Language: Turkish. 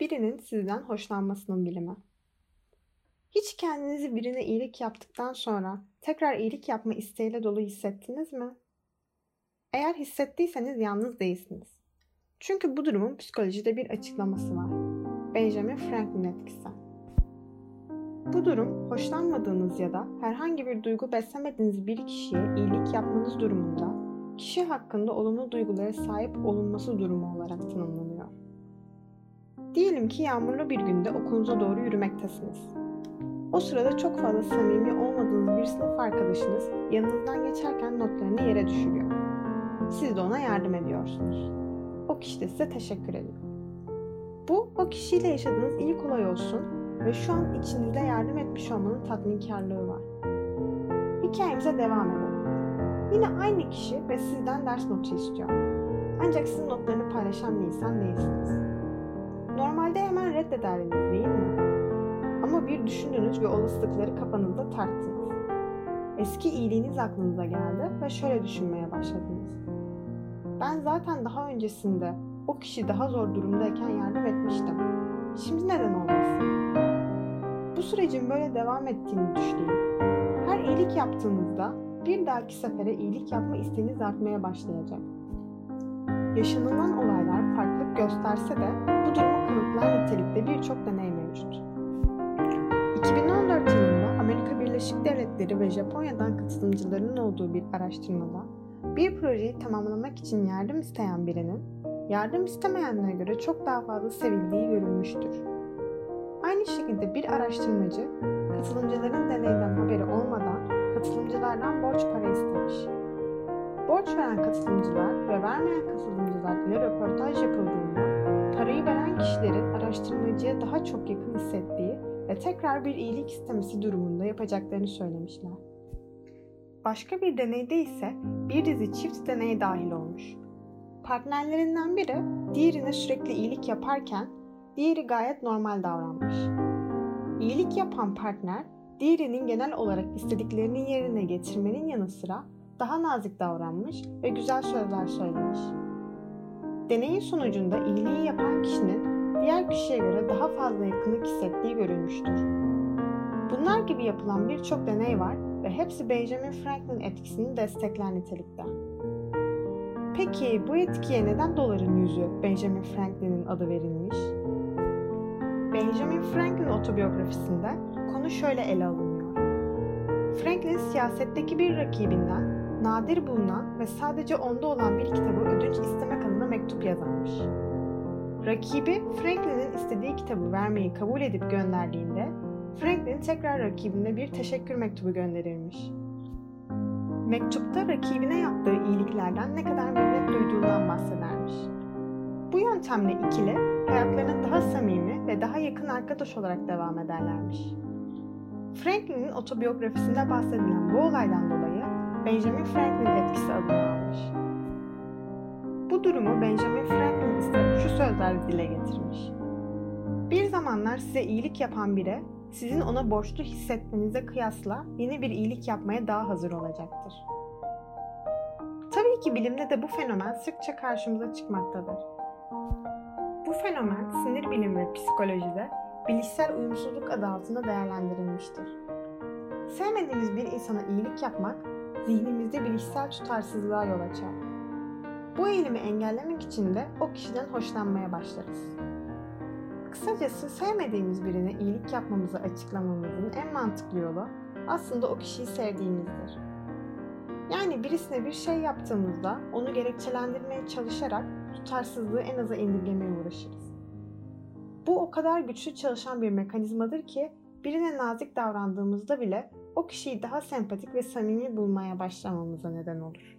birinin sizden hoşlanmasının bilimi. Hiç kendinizi birine iyilik yaptıktan sonra tekrar iyilik yapma isteğiyle dolu hissettiniz mi? Eğer hissettiyseniz yalnız değilsiniz. Çünkü bu durumun psikolojide bir açıklaması var. Benjamin Franklin etkisi. Bu durum hoşlanmadığınız ya da herhangi bir duygu beslemediğiniz bir kişiye iyilik yapmanız durumunda kişi hakkında olumlu duygulara sahip olunması durumu olarak tanımlanıyor. Diyelim ki yağmurlu bir günde okulunuza doğru yürümektesiniz. O sırada çok fazla samimi olmadığınız bir sınıf arkadaşınız yanınızdan geçerken notlarını yere düşürüyor. Siz de ona yardım ediyorsunuz. O kişi de size teşekkür ediyor. Bu o kişiyle yaşadığınız ilk olay olsun ve şu an içinizde yardım etmiş olmanın tatminkarlığı var. Hikayemize devam edelim. Yine aynı kişi ve sizden ders notu istiyor. Ancak sizin notlarını paylaşan bir insan değilsiniz. Normalde hemen reddederdiniz değil mi? Ama bir düşündünüz ve olasılıkları kafanızda tarttınız. Eski iyiliğiniz aklınıza geldi ve şöyle düşünmeye başladınız. Ben zaten daha öncesinde o kişi daha zor durumdayken yardım etmiştim. Şimdi neden olmasın? Bu sürecin böyle devam ettiğini düşünün. Her iyilik yaptığınızda bir dahaki sefere iyilik yapma isteğiniz artmaya başlayacak. Yaşanılan olaylar gösterse de bu durumu kanıtlayan nitelikte birçok deney mevcut. 2014 yılında Amerika Birleşik Devletleri ve Japonya'dan katılımcıların olduğu bir araştırmada bir projeyi tamamlamak için yardım isteyen birinin yardım istemeyenlere göre çok daha fazla sevildiği görülmüştür. Aynı şekilde bir araştırmacı katılımcıların deneyden haberi olmadan katılımcılardan borç para istemiş. Borç veren katılımcılar ve vermeyen katılımcılar ile röportaj veren kişilerin araştırmacıya daha çok yakın hissettiği ve tekrar bir iyilik istemesi durumunda yapacaklarını söylemişler. Başka bir deneyde ise bir dizi çift deneye dahil olmuş. Partnerlerinden biri diğerine sürekli iyilik yaparken diğeri gayet normal davranmış. İyilik yapan partner diğerinin genel olarak istediklerini yerine getirmenin yanı sıra daha nazik davranmış ve güzel sözler söylemiş. Deneyin sonucunda iyiliği yapan kişinin diğer kişiye göre daha fazla yakınlık hissettiği görülmüştür. Bunlar gibi yapılan birçok deney var ve hepsi Benjamin Franklin etkisini destekler nitelikte. Peki bu etkiye neden doların yüzü Benjamin Franklin'in adı verilmiş? Benjamin Franklin otobiyografisinde konu şöyle ele alınıyor. Franklin siyasetteki bir rakibinden nadir bulunan ve sadece onda olan bir kitabı ödünç istemek adına mektup yazarmış. Rakibi Franklin'in istediği kitabı vermeyi kabul edip gönderdiğinde Franklin tekrar rakibine bir teşekkür mektubu gönderirmiş. Mektupta rakibine yaptığı iyiliklerden ne kadar minnet duyduğundan bahsedermiş. Bu yöntemle ikili hayatlarına daha samimi ve daha yakın arkadaş olarak devam ederlermiş. Franklin'in otobiyografisinde bahsedilen bu olaydan dolayı Benjamin Franklin etkisi adını almış. Bu durumu Benjamin Franklin sözler dile getirmiş. Bir zamanlar size iyilik yapan biri sizin ona borçlu hissetmenize kıyasla yeni bir iyilik yapmaya daha hazır olacaktır. Tabii ki bilimde de bu fenomen sıkça karşımıza çıkmaktadır. Bu fenomen sinir bilimi ve psikolojide bilişsel uyumsuzluk adı altında değerlendirilmiştir. Sevmediğimiz bir insana iyilik yapmak zihnimizde bilişsel tutarsızlığa yol açar. Bu eğilimi engellemek için de o kişiden hoşlanmaya başlarız. Kısacası sevmediğimiz birine iyilik yapmamızı açıklamamızın en mantıklı yolu aslında o kişiyi sevdiğimizdir. Yani birisine bir şey yaptığımızda onu gerekçelendirmeye çalışarak tutarsızlığı en aza indirgemeye uğraşırız. Bu o kadar güçlü çalışan bir mekanizmadır ki birine nazik davrandığımızda bile o kişiyi daha sempatik ve samimi bulmaya başlamamıza neden olur.